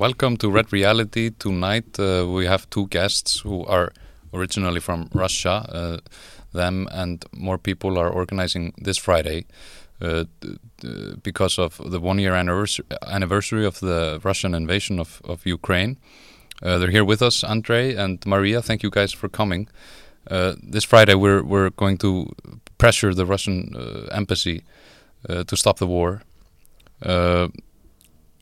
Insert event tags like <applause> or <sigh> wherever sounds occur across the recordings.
Welcome to Red Reality. Tonight uh, we have two guests who are originally from Russia. Uh, them and more people are organizing this Friday uh, because of the one year anniversary, of the Russian invasion of, of Ukraine. Uh, they're here with us, Andrei and Maria. Thank you guys for coming. Uh, this Friday, we're we're going to pressure the Russian uh, embassy to stop the war.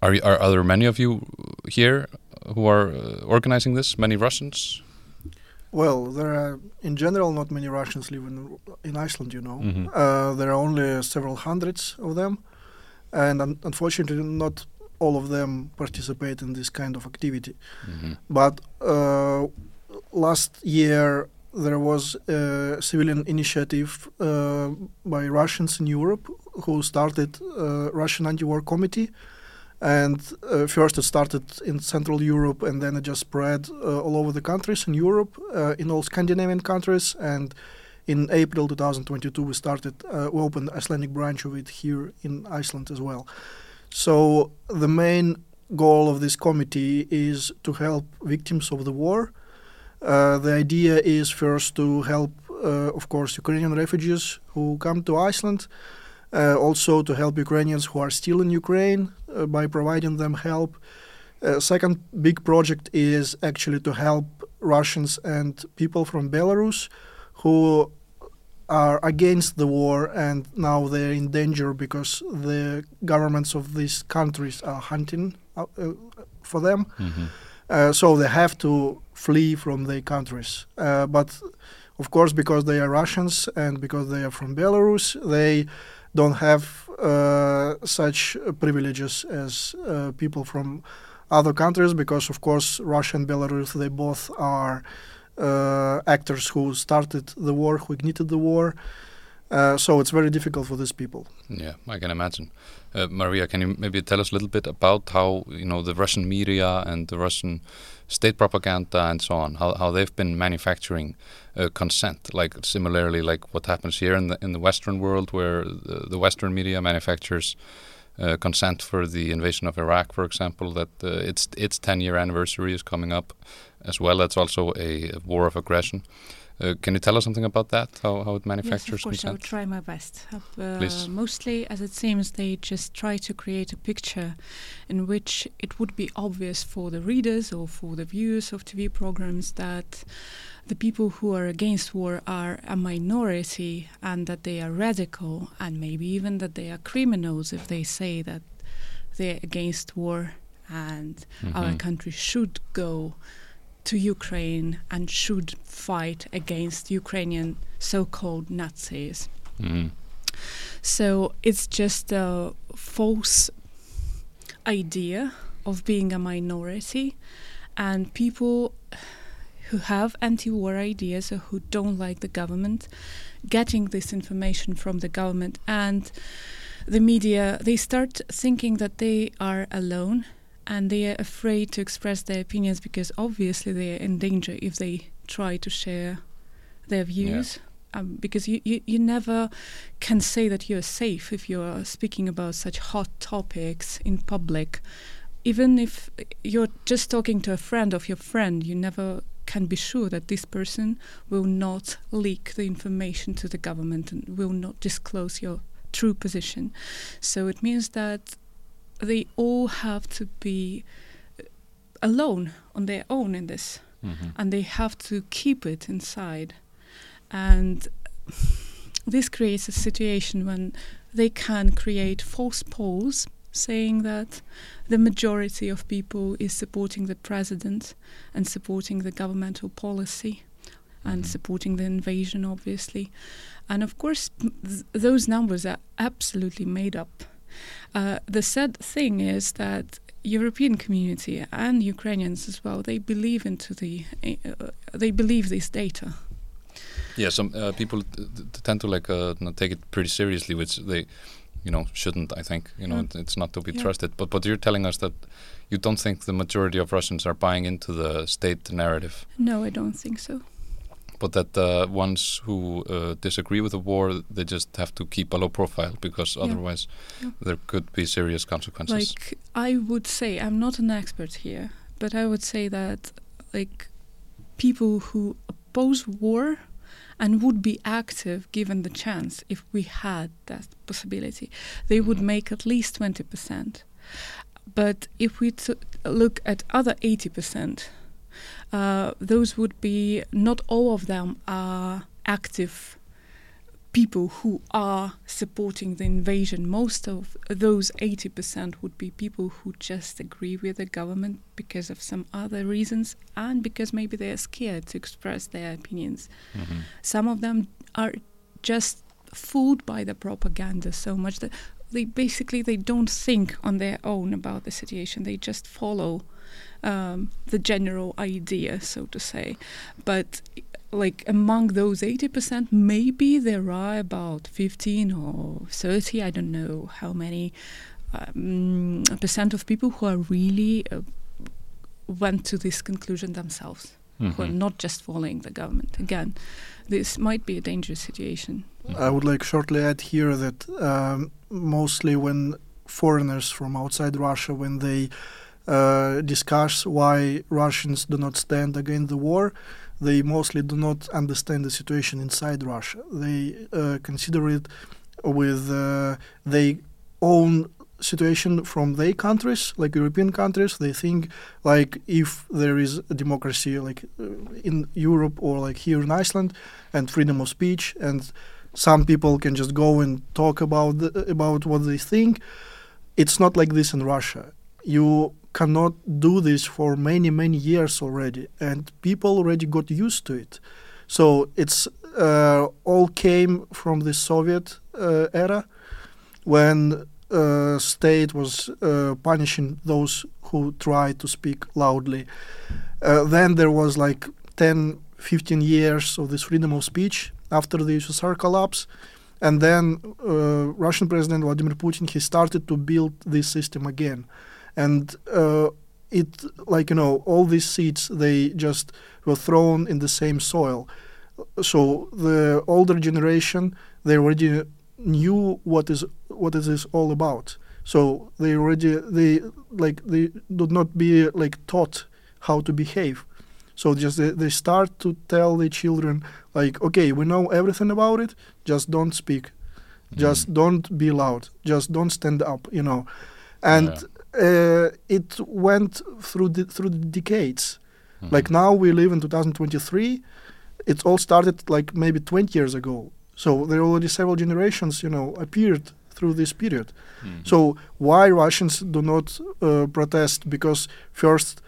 Uh, are, are are there many of you here who are organizing this? Many Russians? Well, there are in general not many Russians living in Iceland. You know, Mhm. uh, there are only several hundreds of them, and un- unfortunately, not all of them participate in this kind of activity. Mhm. But uh, last year there was a civilian initiative uh, by Russians in Europe who started a Russian anti-war committee. And uh, first it started in Central Europe, and then it just spread uh, all over the countries in Europe, uh, in all Scandinavian countries. And in April 2022, we started, uh, we opened Icelandic branch of it here in Iceland as well. So the main goal of this committee is to help victims of the war. Uh, the idea is first to help, uh, of course, Ukrainian refugees who come to Iceland, uh, also to help Ukrainians who are still in Ukraine uh, by providing them help. Uh, second big project is actually to help Russians and people from Belarus who are against the war and now they're in danger because the governments of these countries are hunting uh, uh, for them. Mhm. Uh, so they have to flee from their countries. Uh, but of course, because they are Russians and because they are from Belarus, they don't have uh, such privileges as uh, people from other countries. Because of course, Russia and Belarus, they both are uh, actors who started the war, who ignited the war. Uh, so it's very difficult for these people. Yeah, I can imagine. Uh, Maria, can you maybe tell us a little bit about how you know the Russian media and the Russian state propaganda and so on, how how they've been manufacturing uh, consent, like similarly like what happens here in the in the Western world, where the, the Western media manufactures uh, consent for the invasion of Iraq, for example, that uh, its its 10 year anniversary is coming up, as well. That's also a, a war of aggression. Uh, can you tell us something about that? How how it manufactures yes, of course, I will try my best. Uh, Please. Mostly, as it seems, they just try to create a picture in which it would be obvious for the readers or for the viewers of TV programs that the people who are against war are a minority and that they are radical and maybe even that they are criminals if they say that they're against war and our Mhm. country should go to Ukraine and should fight against Ukrainian so-called Nazis. Mhm. So it's just a false idea of being a minority, and people who have anti-war ideas or who don't like the government getting this information from the government and the media they start thinking that they are alone and they are afraid to express their opinions because obviously they are in danger if they try to share their views. Um, because you, you, you never can say that you're safe if you're speaking about such hot topics in public. Even if you're just talking to a friend of your friend you never can be sure that this person will not leak the information to the government and will not disclose your true position. So it means that they all have to be uh, alone on their own in this Mhm. and they have to keep it inside. And this creates a situation when they can create false polls saying that the majority of people is supporting the president and supporting the governmental policy and Mhm. supporting the invasion obviously and of course th- those numbers are absolutely made up uh, the sad thing is that European community and Ukrainians as well they believe into the uh, they believe this data Yeah, some uh, people tend to like uh, not take it pretty seriously, which they, you know, shouldn't. I think you know Mm. it, it's not to be Yeah. trusted. But but you're telling us that you don't think the majority of Russians are buying into the state narrative. no I don't think so but that the ones who uh, disagree with the war they just have to keep a low profile because Yeah. otherwise Yeah. there could be serious consequences. Like I would say, I'm not an expert here, but I would say that like people who oppose war and would be active given the chance if we had that possibility, they would Mhm. make at least twenty percent. But if we t- look at other eighty percent, uh, those would be not all of them are active people who are supporting the invasion. Most of those 80% would be people who just agree with the government because of some other reasons and because maybe they are scared to express their opinions. Mhm. Some of them are just fooled by the propaganda so much that they basically they don't think on their own about the situation. They just follow um, the general idea, so to say. But like among those 80%, maybe there are about 15 or 30, I don't know how many um, percent of people who are really uh, went to this conclusion themselves, who are Mhm. not just following the government. Again, this might be a dangerous situation. I would like shortly add here that um, mostly when foreigners from outside Russia, when they uh, discuss why Russians do not stand against the war, they mostly do not understand the situation inside Russia. They uh, consider it with uh, their own situation from their countries, like European countries. They think like if there is a democracy, like uh, in Europe or like here in Iceland, and freedom of speech, and some people can just go and talk about the, about what they think. It's not like this in Russia. You cannot do this for many many years already, and people already got used to it. So it's uh, all came from the Soviet uh, era, when uh, state was uh, punishing those who tried to speak loudly. Uh, then there was like 10, 15 years of this freedom of speech after the USSR collapse. And then uh, Russian President Vladimir Putin, he started to build this system again. And uh, it, like, you know, all these seeds, they just were thrown in the same soil. So the older generation, they already knew what is what is all about. So they already they like they do not be like taught how to behave. So just they, they start to tell the children like, okay, we know everything about it. Just don't speak. Just Mhm. don't be loud. Just don't stand up. You know, and uh, it went through the through the decades. Mhm. Like now we live in 2023. It all started like maybe 20 years ago. So there are already several generations, you know, appeared through this period. Mhm. So why Russians do not uh, protest? Because first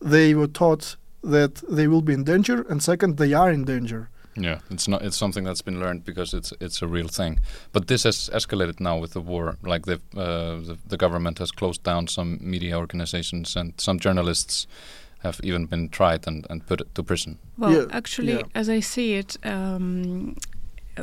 they were taught that they will be in danger, and second they are in danger. Yeah, it's not. It's something that's been learned because it's it's a real thing. But this has escalated now with the war. Like the uh, the, the government has closed down some media organizations, and some journalists have even been tried and, and put to prison. Well, Yeah, actually, yeah. as I see it, um,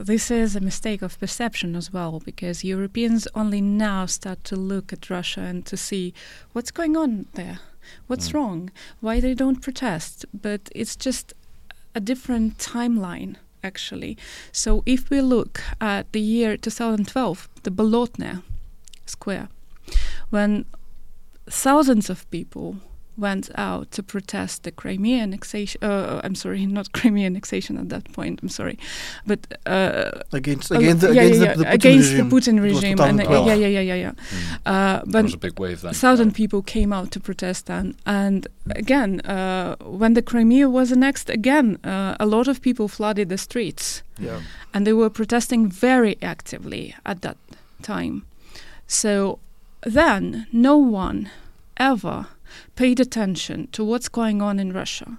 this is a mistake of perception as well, because Europeans only now start to look at Russia and to see what's going on there, what's Mm. wrong, why they don't protest. But it's just a different timeline, actually. So if we look at the year 2012, the Bolotnaya Square, when thousands of people went out to protest the Crimea annexation. Uh, I'm sorry, <laughs> not Crimea annexation at that point. I'm sorry, but uh, Against uh, against, the, yeah, against yeah, the, the yeah, Putin against regime. the Putin regime, and uh, yeah, yeah, yeah, yeah, yeah. Mm. Uh, There but was a big wave then. a thousand people came out to protest then, and again, uh, when the Crimea was annexed, again, uh, a lot of people flooded the streets Yeah. and they were protesting very actively at that time. So then no one ever paid attention to what's going on in Russia.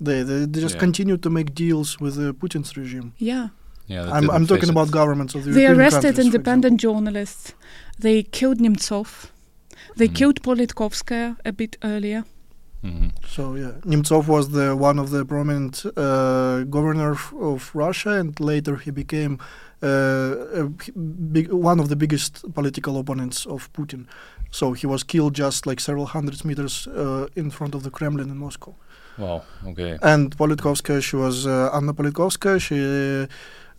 They, they, they just Yeah. continue to make deals with the Putin's regime. Yeah. Yeah, I'm, I'm talking face about governments of the They European arrested independent journalists. They killed Nemtsov. They Mhm. killed Politkovskaya a bit earlier. Mhm. So yeah, Nemtsov was the one of the prominent uh, governor f- of Russia, and later he became uh, big, one of the biggest political opponents of Putin. So he was killed just like several hundred meters uh, in front of the Kremlin in Moscow. Wow. Okay. And Politkovskaya, she was uh, Anna Politkovskaya. She uh,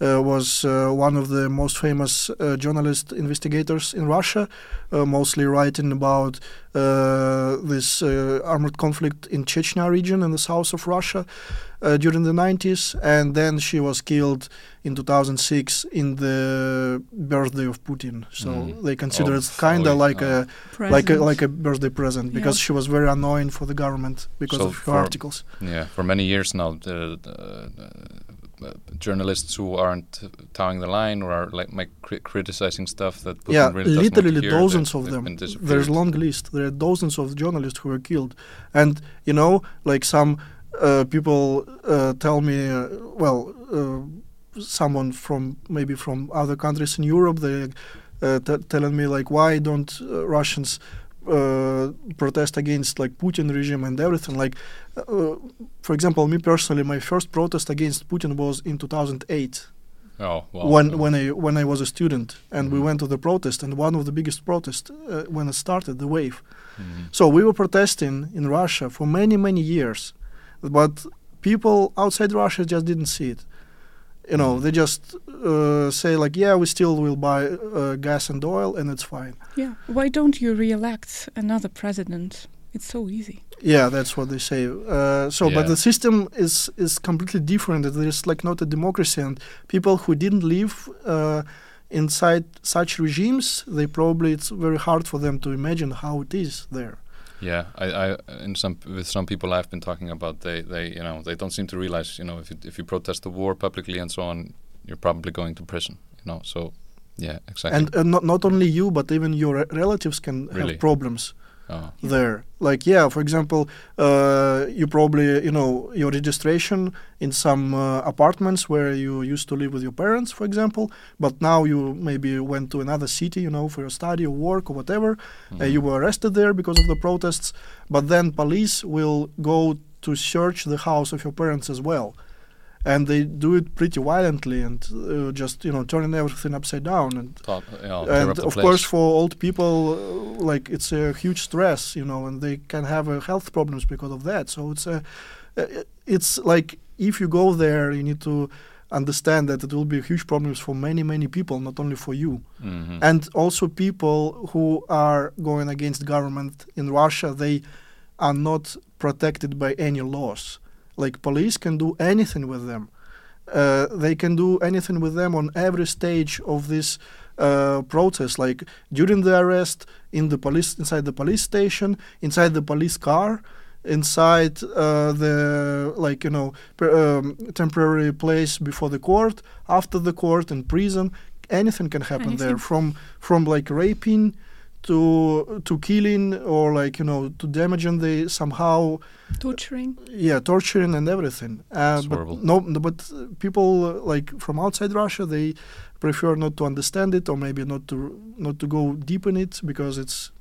was uh, one of the most famous uh, journalist investigators in Russia, uh, mostly writing about uh, this uh, armored conflict in Chechnya region in the south of Russia uh, during the 90s. And then she was killed in 2006 in the birthday of Putin. So Mhm. they consider Oh, it kind of oh, like uh, a Present. like a like a birthday present because Yeah. she was very annoying for the government because So of her for- articles. Yeah, for many years now, the, the, uh, journalists who aren't toeing the line or are like make cri- criticizing stuff that Putin yeah, really doesn't want to literally dozens of them. There's long list. There are dozens of journalists who were killed, and you know, like some uh, people uh, tell me, uh, well, uh, someone from maybe from other countries in Europe, they uh, t- telling me like, why don't uh, Russians uh, protest against like Putin regime and everything? Like, uh, for example, me personally, my first protest against Putin was in 2008 Oh, wow. when when I when I was a student and we Mhm. went to the protest and one of the biggest protests uh, when it started the wave. Mhm. So we were protesting in Russia for many many years, but people outside Russia just didn't see it. You know, they just uh, say like, yeah, we still will buy uh, gas and oil and it's fine. Yeah. Why don't you re-elect another president? It's so easy. Yeah, that's what they say. Uh, so, but the system is is completely different. There is like not a democracy, and people who didn't live uh, inside such regimes, they probably it's very hard for them to imagine how it is there. Yeah, I, I, in some with some people I've been talking about, they, they, you know, they don't seem to realize, you know, if you, if you protest the war publicly and so on, you're probably going to prison, you know. So, yeah, exactly. And uh, not not only you, but even your relatives can Really? have problems oh, there. Like, yeah, for example, uh, you probably you know your registration in some uh, apartments where you used to live with your parents, for example, but now you maybe went to another city, you know, for your study or work or whatever. Uh, you mhm. were arrested there because of the protests, but then police will go to search the house of your parents as well. And they do it pretty violently and uh, just, you know, turning everything upside down. And, know, tear and of place. course, for old people, uh, like it's a huge stress, you know, and they can have uh, health problems because of that. So it's a, uh, it's like if you go there, you need to understand that it will be huge problems for many, many people, not only for you Mhm. and also people who are going against government in Russia they are not protected by any laws like police can do anything with them. Uh, they can do anything with them on every stage of this uh, process like during the arrest in the police inside the police station inside the police car inside uh, the like you know per, um, temporary place before the court after the court in prison. Anything can happen there. From from like raping to to killing or like you know to damaging the somehow Torturing. yeah torturing and everything uh, but horrible. no no, but people uh, like from outside russia they prefer not to understand it or maybe not to not to go deep in it because it's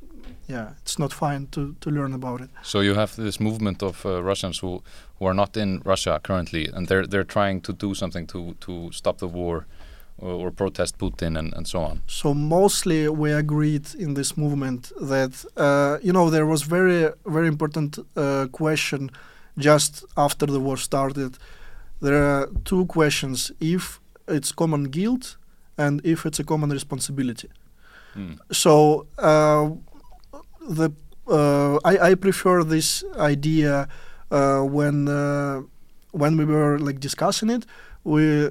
yeah it's not fine to to learn about it So you have this movement of uh, Russians who, who are not in Russia currently, and they're they're trying to do something to to stop the war, or, or protest Putin and, and so on. So mostly we agreed in this movement that uh, you know there was very very important uh, question just after the war started. There are two questions: if it's common guilt and if it's a common responsibility. Mm. So uh, the uh, I, I prefer this idea uh, when uh, when we were like discussing it. We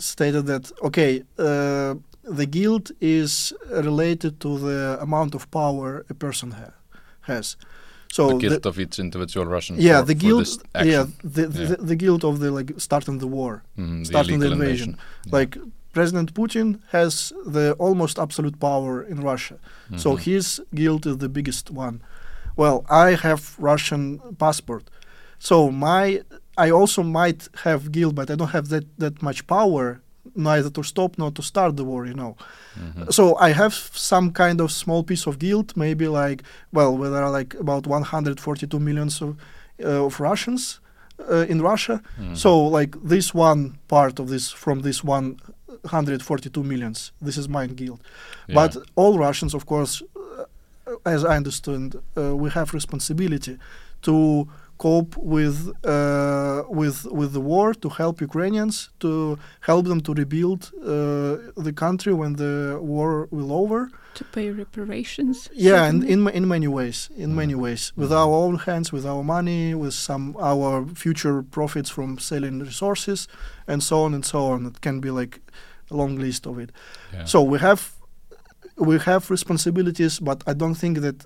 stated that okay, uh, the guilt is related to the amount of power a person ha- has. So the the- guilt of each individual Russian. yeah, for, the guilt. Yeah, the, Yeah. The, the guilt of the like starting the war. Mhm, starting the invasion. Yeah. Like President Putin has the almost absolute power in Russia. So Mhm. his guilt is the biggest one. Well, I have Russian passport, so my I also might have guilt, but I don't have that that much power neither to stop nor to start the war. You know, Mhm. so I have some kind of small piece of guilt, maybe like well, there are like about 142 millions of uh, of Russians uh, in Russia. Mhm. So like this one part of this from this 142 millions, this is my guilt. Yeah. But all Russians, of course, uh, as I understand, uh, we have responsibility to cope with uh, with with the war, to help Ukrainians, to help them to rebuild uh, the country when the war will over. To pay reparations. Yeah, and in in many ways, in Mm. many ways, with Mm. our own hands, with our money, with some our future profits from selling resources, and so on and so on. It can be like a long list of it. Yeah. So we have we have responsibilities, but I don't think that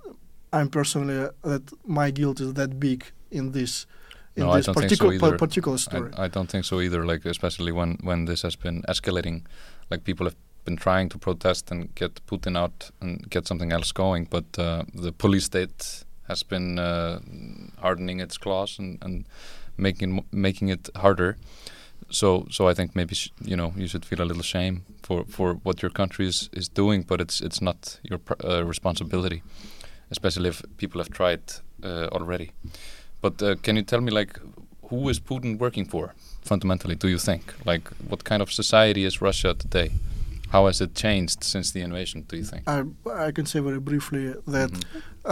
I'm personally uh, that my guilt is that big in this in No, this think so particular story. I, I don't think so either. Like especially when when this has been escalating, like people have been trying to protest and get Putin out and get something else going, but uh, the police state has been uh, hardening its claws and, and making making it harder. So so I think maybe sh- you know you should feel a little shame for, for what your country is, is doing, but it's it's not your pr- uh, responsibility, especially if people have tried uh, already. But uh, can you tell me, like, who is Putin working for fundamentally? Do you think, like, what kind of society is Russia today? How has it changed since the invasion? Do you think? I I can say very briefly that Mhm.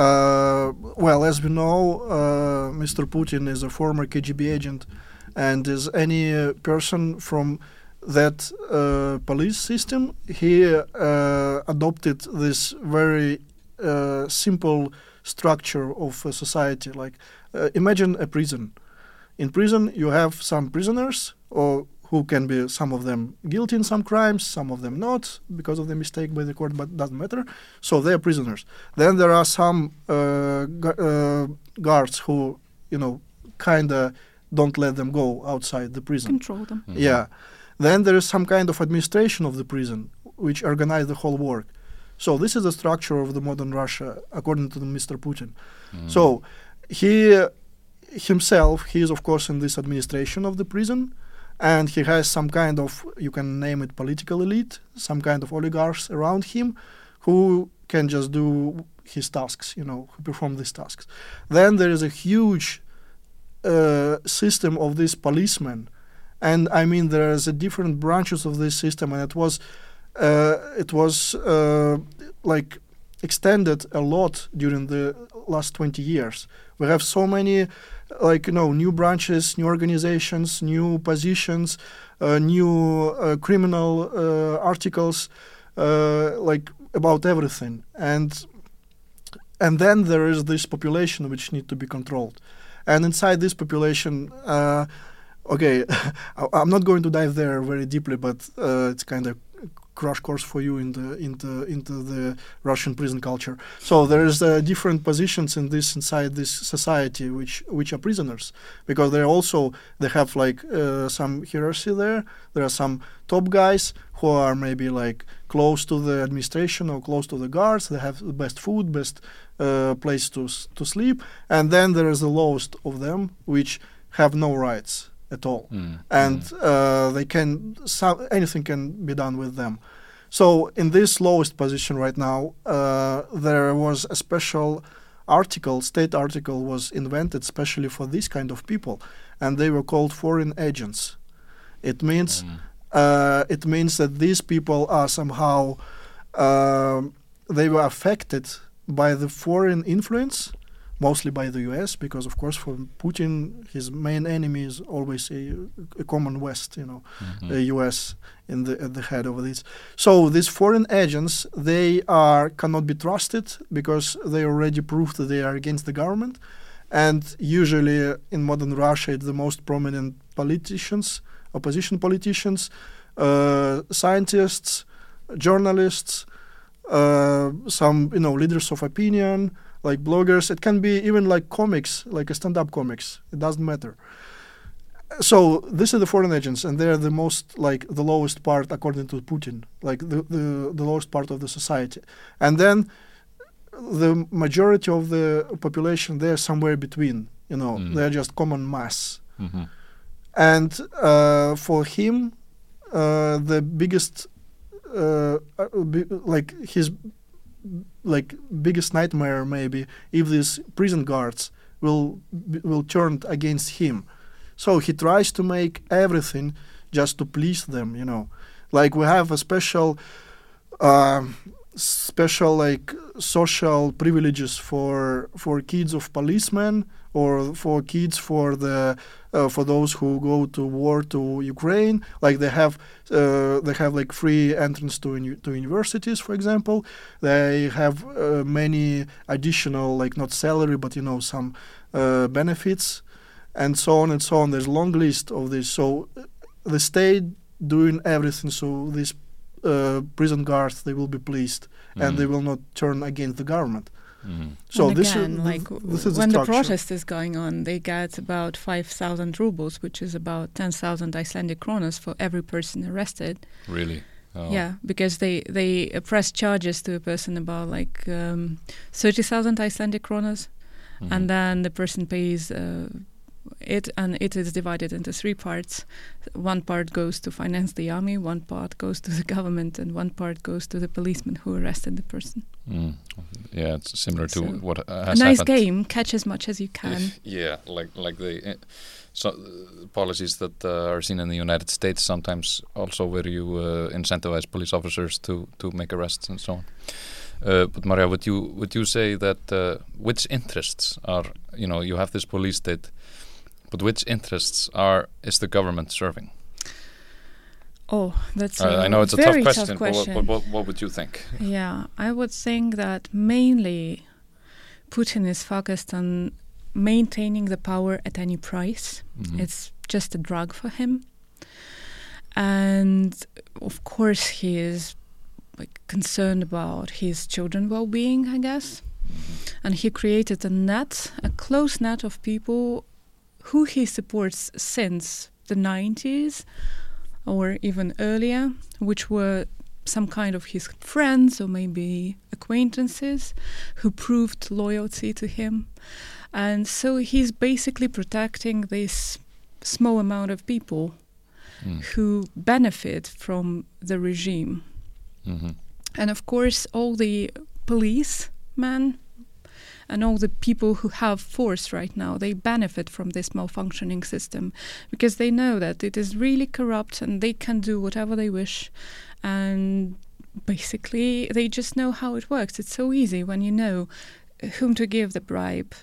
Uh, well, as we know, uh, Mr. Putin is a former KGB agent, and as any uh, person from that uh, police system, he uh, adopted this very uh, simple structure of a society. Like, uh, imagine a prison. In prison, you have some prisoners, or who can be some of them guilty in some crimes, some of them not because of the mistake by the court, but doesn't matter. So they are prisoners. Then there are some uh, gu- uh, guards who, you know, kind of don't let them go outside the prison. Control them. Mhm. Yeah. Then there is some kind of administration of the prison which organize the whole work. So this is the structure of the modern Russia, according to Mr. Putin. Mhm. So he himself, he is of course in this administration of the prison, and he has some kind of you can name it political elite, some kind of oligarchs around him, who can just do his tasks, you know, who perform these tasks. Then there is a huge uh, system of these policemen, and I mean there is a different branches of this system, and it was it was uh, like extended a lot during the last 20 years. We have so many, like you know, new branches, new organizations, new positions, uh, new uh, criminal uh, articles, uh, like about everything, and and then there is this population which need to be controlled, and inside this population. Uh, okay, <laughs> I'm not going to dive there very deeply, but uh, it's kind of crash course for you in the into into the Russian prison culture. So there is uh, different positions in this inside this society which which are prisoners because they also they have like uh, some hierarchy there. There are some top guys who are maybe like close to the administration or close to the guards. They have the best food, best uh, place to to sleep, and then there is the lowest of them which have no rights at all Mm. and Mm. uh, they can some, anything can be done with them. So in this lowest position right now, uh, there was a special article, state article was invented specially for this kind of people, and they were called foreign agents. It means Mm. uh, it means that these people are somehow um, they were affected by the foreign influence, mostly by the U.S. Because of course, for Putin, his main enemy is always a, a common West, you know, Mhm. the U.S. in the at the head of this. So these foreign agents, they are cannot be trusted because they already proved that they are against the government, and usually in modern Russia, it's the most prominent politicians, opposition politicians, uh, scientists, journalists, uh, some you know leaders of opinion, like bloggers. It can be even like comics, like a stand-up comics. It doesn't matter. So these are the foreign agents, and they're the most like the lowest part according to Putin, like the the, the lowest part of the society. And then the majority of the population they're somewhere between. You know, Mm. they're just common mass. Mhm. And uh, for him, uh, the biggest, uh, uh, like his, like biggest nightmare maybe if these prison guards will will turn against him. So he tries to make everything just to please them. You know, like we have a special. um special like social privileges for for kids of policemen or for kids for the uh, for those who go to war to Ukraine. Like they have uh, they have like free entrance to to universities, for example. They have uh, many additional like not salary but you know some uh, benefits and so on and so on. There's a long list of this. So uh, the state doing everything so these uh, prison guards they will be pleased and they Mhm. will not turn against the government. Mhm. So and this again, is like this is when the the protest is going on, they get about five thousand rubles, which is about ten thousand Icelandic kronas for every person arrested. Really? Oh. Yeah, because they they uh, press charges to a person about like um, thirty thousand Icelandic kronas, Mhm. and then the person pays uh, it, and it is divided into three parts. One part goes to finance the army, one part goes to the government, and one part goes to the policeman who arrested the person. Mm. Yeah, it's similar to So, what uh, A nice happened. game, catch as much as you <laughs> can. Yeah, like like the uh, so uh, policies that uh, are seen in the United States sometimes also where you uh, incentivize police officers to to make arrests and so on. Uh, but Maria, would you would you say that uh, which interests are you know you have this police state, but which interests are is the government serving? Oh, that's Uh, a I know it's a tough question, but, what, question. but what, what would you think? Yeah, I would think that mainly Putin is focused on maintaining the power at any price. Mhm. It's just a drug for him. And of course, he is like concerned about his children well-being, I guess. And he created a net, a close net of people who he supports since the 90s or even earlier, which were some kind of his friends or maybe acquaintances who proved loyalty to him. And so he's basically protecting this small amount of people Mm. who benefit from the regime. Mhm. And of course, all the policemen and all the people who have force right now, they benefit from this malfunctioning system because they know that it is really corrupt and they can do whatever they wish. And basically, they just know how it works. It's so easy when you know whom to give the bribe,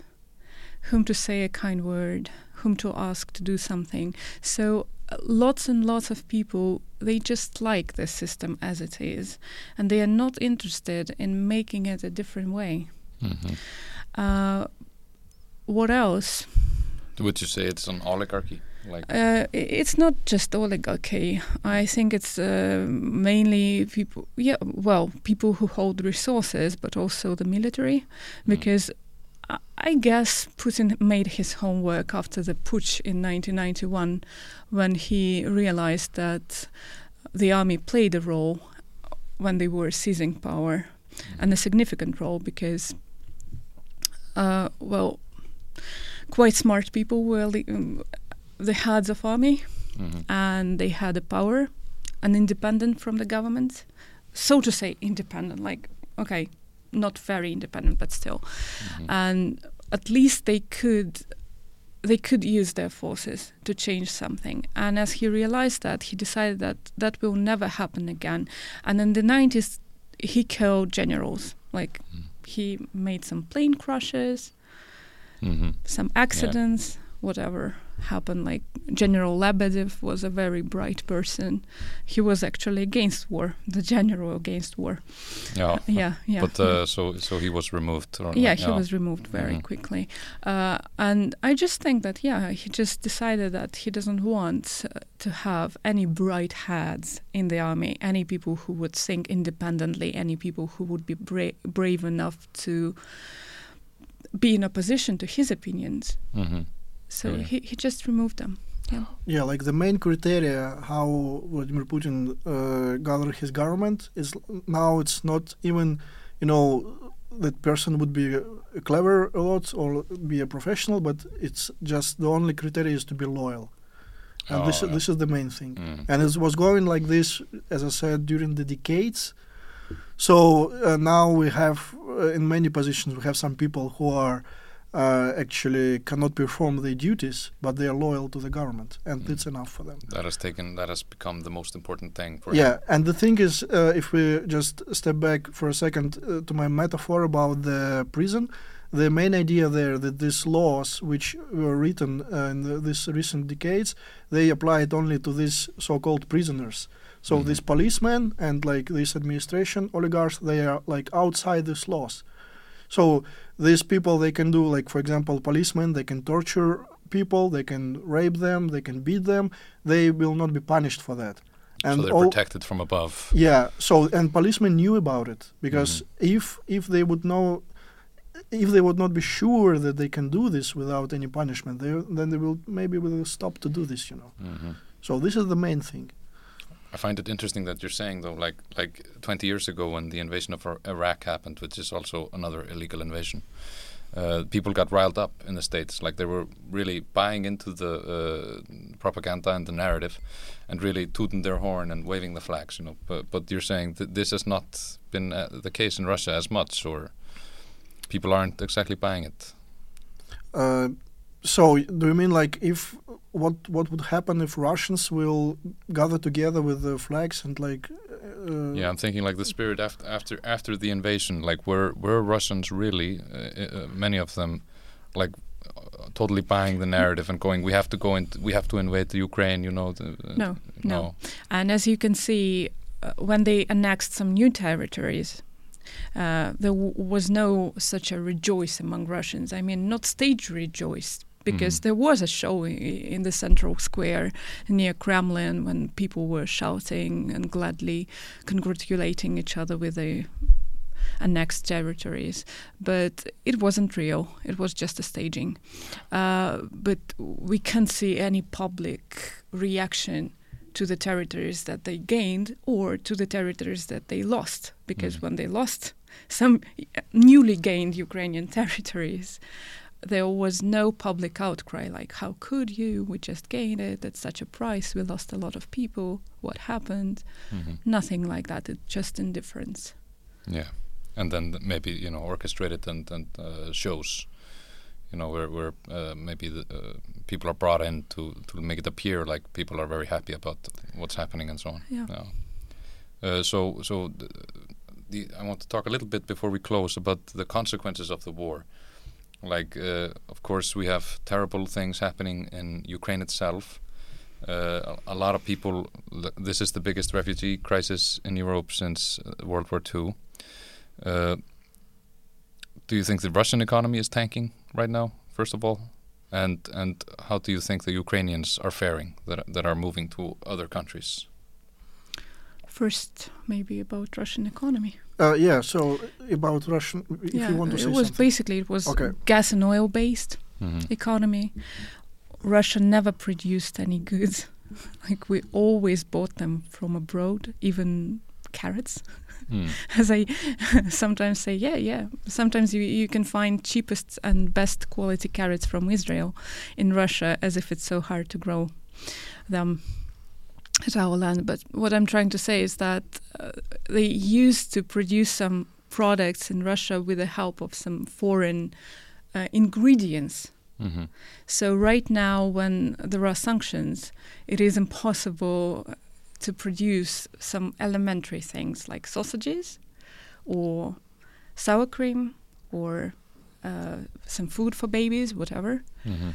whom to say a kind word, whom to ask to do something. So uh, lots and lots of people they just like the system as it is and they are not interested in making it a different way Mhm. uh, what else? Would you say it's an oligarchy? Like uh, it's not just oligarchy. I think it's uh, mainly people yeah well people who hold resources but also the military. Because I- I guess Putin made his homework after the putsch in 1991 when he realized that the army played a role when they were seizing power and a significant role because, uh, well, quite smart people were the, um, the heads of army Mhm. and they had a power and independent from the government so to say independent like okay not very independent but still Mhm. and at least they could they could use their forces to change something and as he realized that he decided that that will never happen again and in the 90s he killed generals like Mm. He made some plane crashes Mhm. some accidents whatever happened like general lebedev was a very bright person he was actually against war the general against war Yeah. yeah yeah But uh, so so he was removed. Or yeah, like, he was removed very Mhm. quickly. Uh, and I just think that, yeah, he just decided that he doesn't want uh, to have any bright heads in the army, any people who would think independently, any people who would be bra- brave enough to be in opposition to his opinions. Mhm. So Really? he, he just removed them. Yeah. Yeah, like the main criteria how Vladimir Putin uh, gathered his government is now it's not even, you know, that person would be uh, clever a lot or be a professional, but it's just the only criteria is to be loyal, and Oh, this yeah. this is the main thing. Mm. And it was going like this, as I said, during the decades. So uh, now we have uh, in many positions we have some people who are uh, actually cannot perform their duties, but they are loyal to the government, and Mm. it's enough for them. That has taken that has become the most important thing for Yeah, him. and the thing is, uh, if we just step back for a second uh, to my metaphor about the prison, the main idea there that these laws, which were written uh, in the, these recent decades, they applied only to these so-called prisoners. So Mhm. these policemen and like this administration oligarchs, they are like outside these laws. So these people, they can do like, for example, policemen, they can torture people, they can rape them, they can beat them. They will not be punished for that. so they're all- protected from above. yeah. So and policemen knew about it because if if they would know, if they would not be sure that they can do this without any punishment, they then they will maybe will stop to do this. You know. hmm So this is the main thing. I find it interesting that you're saying though, like like 20 years ago when the invasion of Iraq happened, which is also another illegal invasion. Uh, people got riled up in the states, like they were really buying into the uh, propaganda and the narrative, and really tooting their horn and waving the flags. You know, but but you're saying that this has not been uh, the case in Russia as much, or people aren't exactly buying it. So do you mean like if what what would happen if Russians will gather together with the flags and like? Uh, Yeah, I'm thinking like the spirit after after after the invasion. Like, were were Russians really uh, uh, many of them, like, uh, totally buying the narrative and going, we have to go and we have to invade the Ukraine. You know, the, uh, No, no. And as you can see, uh, when they annexed some new territories, uh, there w- was no such a rejoice among Russians. I mean, not stage rejoice, because Mhm. there was a show in the central square near Kremlin when people were shouting and gladly congratulating each other with the annexed territories. But it wasn't real, it was just a staging. Uh, but we can't see any public reaction to the territories that they gained or to the territories that they lost. Because Mhm. when they lost some newly gained Ukrainian <laughs> territories, there was no public outcry like, how could you? We just gained it at such a price. We lost a lot of people. What happened? Mhm. Nothing like that. It's just indifference. Yeah, and then th- maybe you know orchestrated and and uh, shows, you know, where where uh, maybe the uh, people are brought in to to make it appear like people are very happy about what's happening and so on. Yeah. Uh, so so the, the I want to talk a little bit before we close about the consequences of the war. Like, uh, of course, we have terrible things happening in Ukraine itself. Uh, a, lot of people. This is the biggest refugee crisis in Europe since uh, World War II. Uh, do you think the Russian economy is tanking right now? First of all, and and how do you think the Ukrainians are faring that that are moving to other countries? First, maybe about Russian economy. Uh, yeah. So about Russian, if yeah, you want to it was something. basically it was Okay. gas and oil based Mm-hmm. economy. Russia never produced any goods. <laughs> like we always bought them from abroad, even carrots. Mm. <laughs> As I <laughs> sometimes say, yeah, yeah. Sometimes you you can find cheapest and best quality carrots from Israel in Russia, as if it's so hard to grow them at our land. But what I'm trying to say is that uh, they used to produce some products in Russia with the help of some foreign uh, ingredients. Mm-hmm. So right now, when there are sanctions, it is impossible to produce some elementary things like sausages, or sour cream, or uh, some food for babies, whatever, Mm-hmm.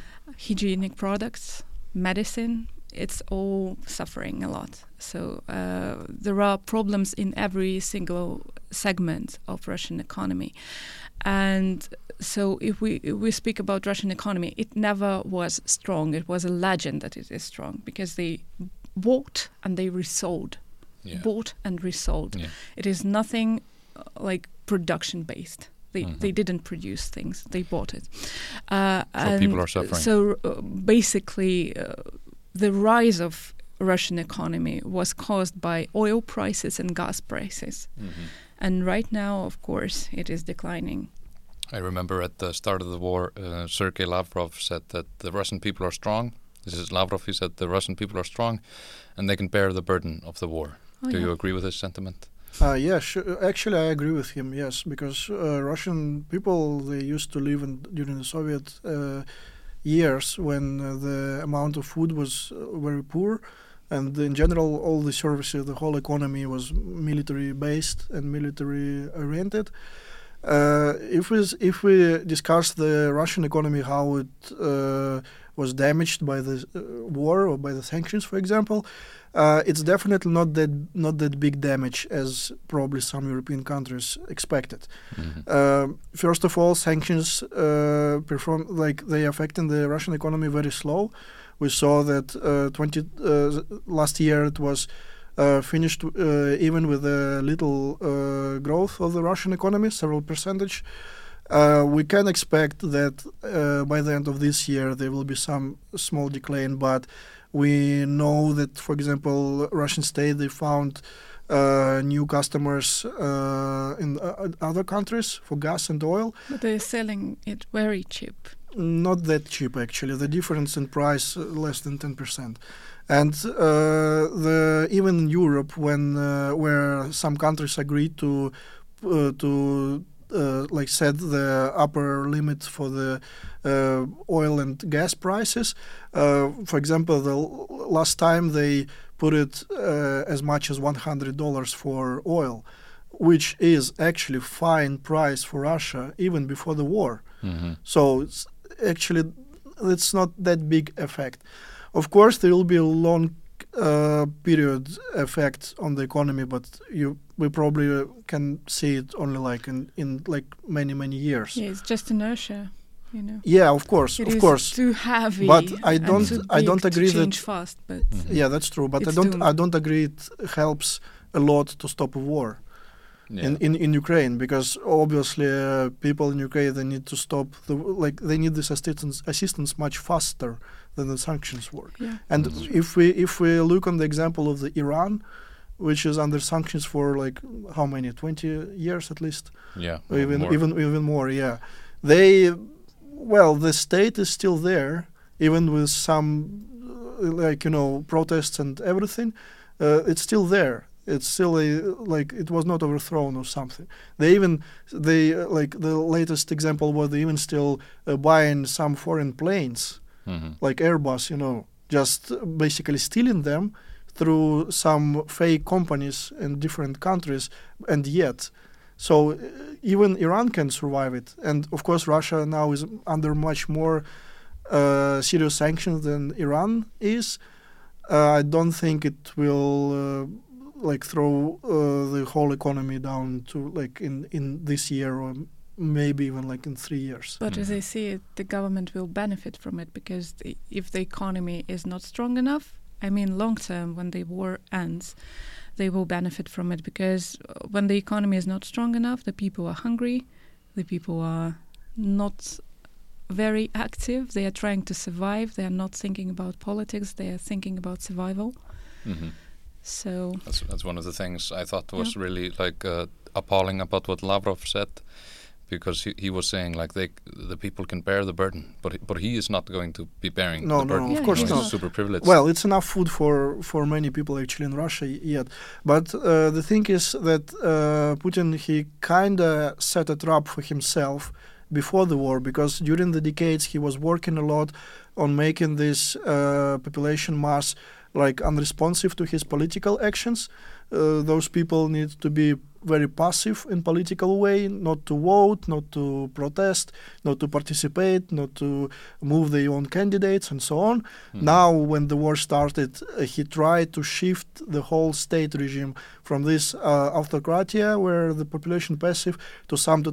hygienic products, medicine. It's all suffering a lot. So uh, there are problems in every single segment of Russian economy, and so if we if we speak about Russian economy, it never was strong. It was a legend that it is strong because they bought and they resold, Yeah. bought and resold. Yeah. It is nothing uh, like production based. They Mhm. they didn't produce things; they bought it. Uh, So people are suffering. So uh, basically, uh, the rise of Russian economy was caused by oil prices and gas prices, Mm-hmm. and right now, of course, it is declining. I remember at the start of the war, uh, Sergei Lavrov said that the Russian people are strong. This is Lavrov. He said the Russian people are strong, and they can bear the burden of the war. Oh, Do yeah. you agree with this sentiment? Uh, yeah, sure. actually, I agree with him. Yes, because uh, Russian people they used to live in, during the Soviet uh, years when uh, the amount of food was uh, very poor, and in general, all the services, the whole economy was military based and military oriented. Uh, if we if we discuss the Russian economy, how it was damaged by the war or by the sanctions, for example, uh, it's definitely not that not that big damage as probably some European countries expected. Mm-hmm. Uh, first of all, sanctions uh, perform like they affecting the Russian economy very slow. We saw that uh, 20 uh, last year it was uh, finished even with a little growth of the Russian economy, several percentage. We can expect that by the end of this year there will be some small decline, but we know that, for example, Russian state they found uh, new customers uh, in uh, other countries for gas and oil. But they're selling it very cheap. Not that cheap, actually. The difference in price uh, less than ten percent. And uh, the even in Europe, when uh, where some countries agreed to to uh, like set the upper limit for the uh, oil and gas prices. Uh, for example, the last time they put it uh, as much as $100 for oil, which is actually fine price for Russia even before the war. Mm-hmm. So it's actually it's not that big effect. Of course, there will be a long uh, period effect on the economy, but you we probably uh, can see it only like in, in like many many years. Yeah, it's just inertia, you know. Yeah, of course, it of course. Too heavy. But I don't I don't agree that fast. But mm-hmm. yeah, that's true. But I don't I don't agree it helps a lot to stop a war. Yeah. In, in in Ukraine because obviously uh, people in Ukraine they need to stop the like they need this assistance assistance much faster than the sanctions work. Yeah. And mm-hmm. if we if we look on the example of the Iran, which is under sanctions for like how many 20 years at least yeah even more. even even more yeah they well the state is still there even with some like you know protests and everything uh, it's still there it's still a like it was not overthrown or something they even they uh, like the latest example was they even still uh, buying some foreign planes mm-hmm. like airbus you know just basically stealing them through some fake companies in different countries and yet so uh, even iran can survive it and of course russia now is under much more uh, serious sanctions than iran is uh, i don't think it will uh, like throw uh, the whole economy down to like in in this year or maybe even like in three years. But mm. as I see it, the government will benefit from it because the, if the economy is not strong enough, I mean, long term, when the war ends, they will benefit from it because uh, when the economy is not strong enough, the people are hungry, the people are not very active, they are trying to survive, they are not thinking about politics, they are thinking about survival. Mm-hmm. So that's that's one of the things I thought was yeah. really like uh, appalling about what Lavrov said, because he, he was saying like they the people can bear the burden, but but he is not going to be bearing no, the no, burden. No, of course not. Super privileged. Well, it's enough food for for many people actually in Russia yet. But uh, the thing is that uh, Putin he kind of set a trap for himself before the war because during the decades he was working a lot on making this uh, population mass like unresponsive to his political actions. Uh, those people need to be very passive in political way, not to vote, not to protest, not to participate, not to move their own candidates, and so on. Mm-hmm. Now, when the war started, uh, he tried to shift the whole state regime from this uh, autocratia, where the population passive, to some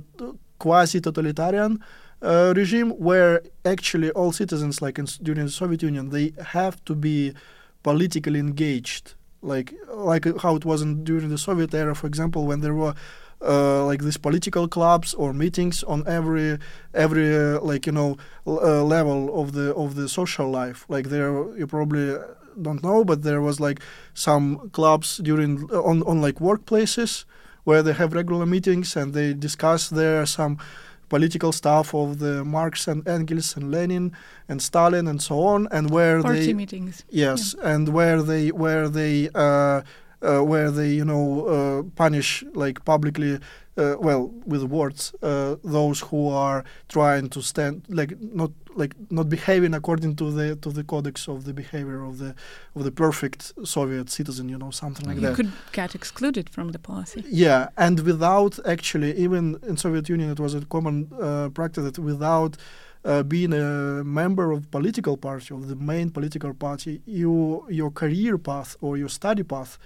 quasi-totalitarian uh, regime, where actually all citizens, like in, during the Soviet Union, they have to be politically engaged, like like how it was in, during the Soviet era, for example, when there were uh, like these political clubs or meetings on every every uh, like you know uh, level of the of the social life. Like there, you probably don't know, but there was like some clubs during on on like workplaces where they have regular meetings and they discuss there some political stuff of the Marx and Engels and Lenin and Stalin and so on, and where Party they meetings. Yes, yeah. and where they where they uh, uh, where they you know uh, punish like publicly uh, well with words uh, those who are trying to stand like not like not behaving according to the to the codex of the behavior of the of the perfect Soviet citizen you know something like. You that could get excluded from the party. yeah and without actually even in Soviet Union it was a common uh, practice that without uh, being a member of political party of the main political party you your career path or your study path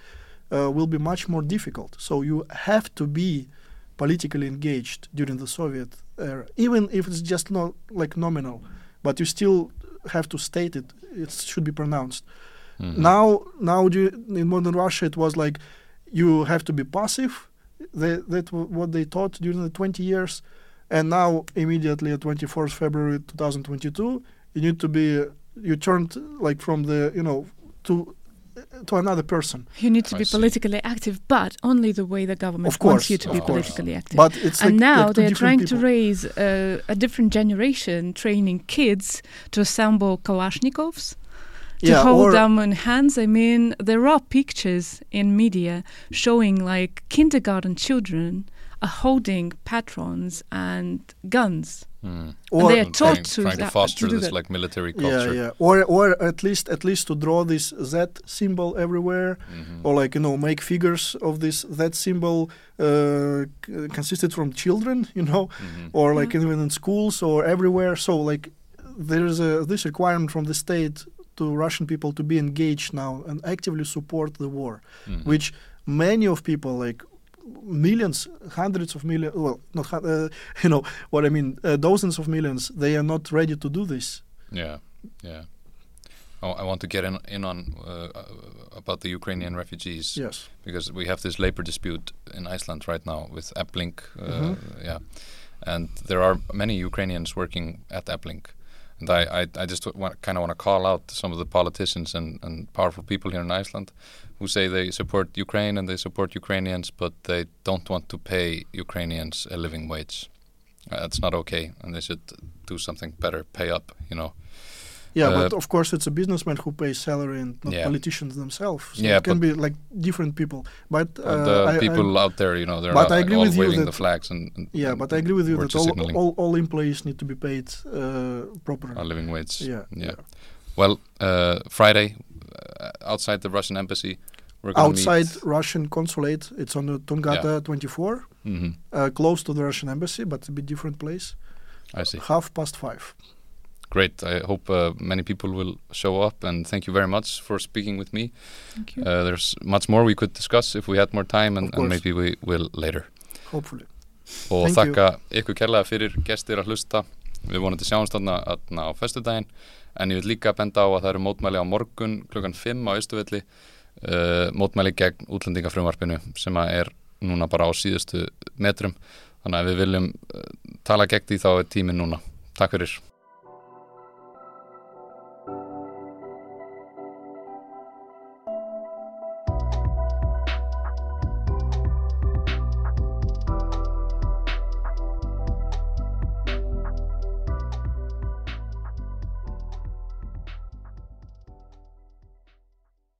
uh, will be much more difficult. So you have to be politically engaged during the Soviet era even if it's just not like nominal but you still have to state it. It should be pronounced. Mhm. now now in modern Russia it was like you have to be passive. They, that w- what they taught during the 20 years and now immediately at 24th February 2022 you need to be you turned like from the you know to to another person You need to I be see. politically active, but only the way the government Of course, wants you to of be course. politically active. but it's and like, now like they're different trying to raise uh, a different generation, training kids to assemble Kalashnikovs, to yeah hold them in hands. I mean, there are pictures in media showing like kindergarten children are holding patrons and guns. Mm. or they are taught trying, to trying to that- foster to do this that. like military culture. yeah yeah. or or at least at least to draw this Z symbol everywhere Mhm. or like you know make figures of this that symbol uh, c- consisted from children you know Mhm. or like Yeah. even in schools or everywhere so like there is a this requirement from the state to russian people to be engaged now and actively support the war Mhm. which many of people like millions hundreds of millions well not uh, <laughs> you know what i mean uh, dozens of millions they are not ready to do this Yeah, yeah. Oh, I want to get in, in on uh, about the Ukrainian refugees yes because we have this labor dispute in Iceland right now with Efling. Uh, Mhm. Yeah, and there are many Ukrainians working at Efling. And I, I, I just want, kind of want to call out some of the politicians and, and powerful people here in Iceland who say they support Ukraine and they support Ukrainians, but they don't want to pay Ukrainians a living wage. Uh, that's not okay, and they should do something better, pay up, you know. Yeah Uh, but of course it's a businessman who pays salary and not Yeah. politicians themselves so Yeah, it can be like different people but uh, Uh, the I- I- people out there, you know, they're But not I agree all with you waving that- the flags and, and Yeah, but I agree with you that all, signaling all, all employees need to be paid uh, properly. a living wage. yeah, yeah. Well, uh, Friday, uh, outside the Russian embassy, we're going Outside Russian consulate, it's on the Túngata 24, hmm uh, close to the Russian embassy, but a bit different place. I see. Half past five. Great. I hope uh, many people will show up, and thank you very much for speaking with me. Thank you. Uh, there's much more we could discuss if we had more time, and, and maybe we will later. Hopefully. Og Thank þakka ykkur kærlega fyrir gestir að hlusta. Við vonandi sjáumst þarna þarna á föstudaginn en ég vil líka benda á að það eru mótmæli á morgun klukkan 5 á Ístuvelli uh, mótmæli gegn útlendingafrumvarpinu sem að er núna bara á síðustu metrum þannig að við viljum uh, tala gegn því þá er tíminn núna. Takk fyrir.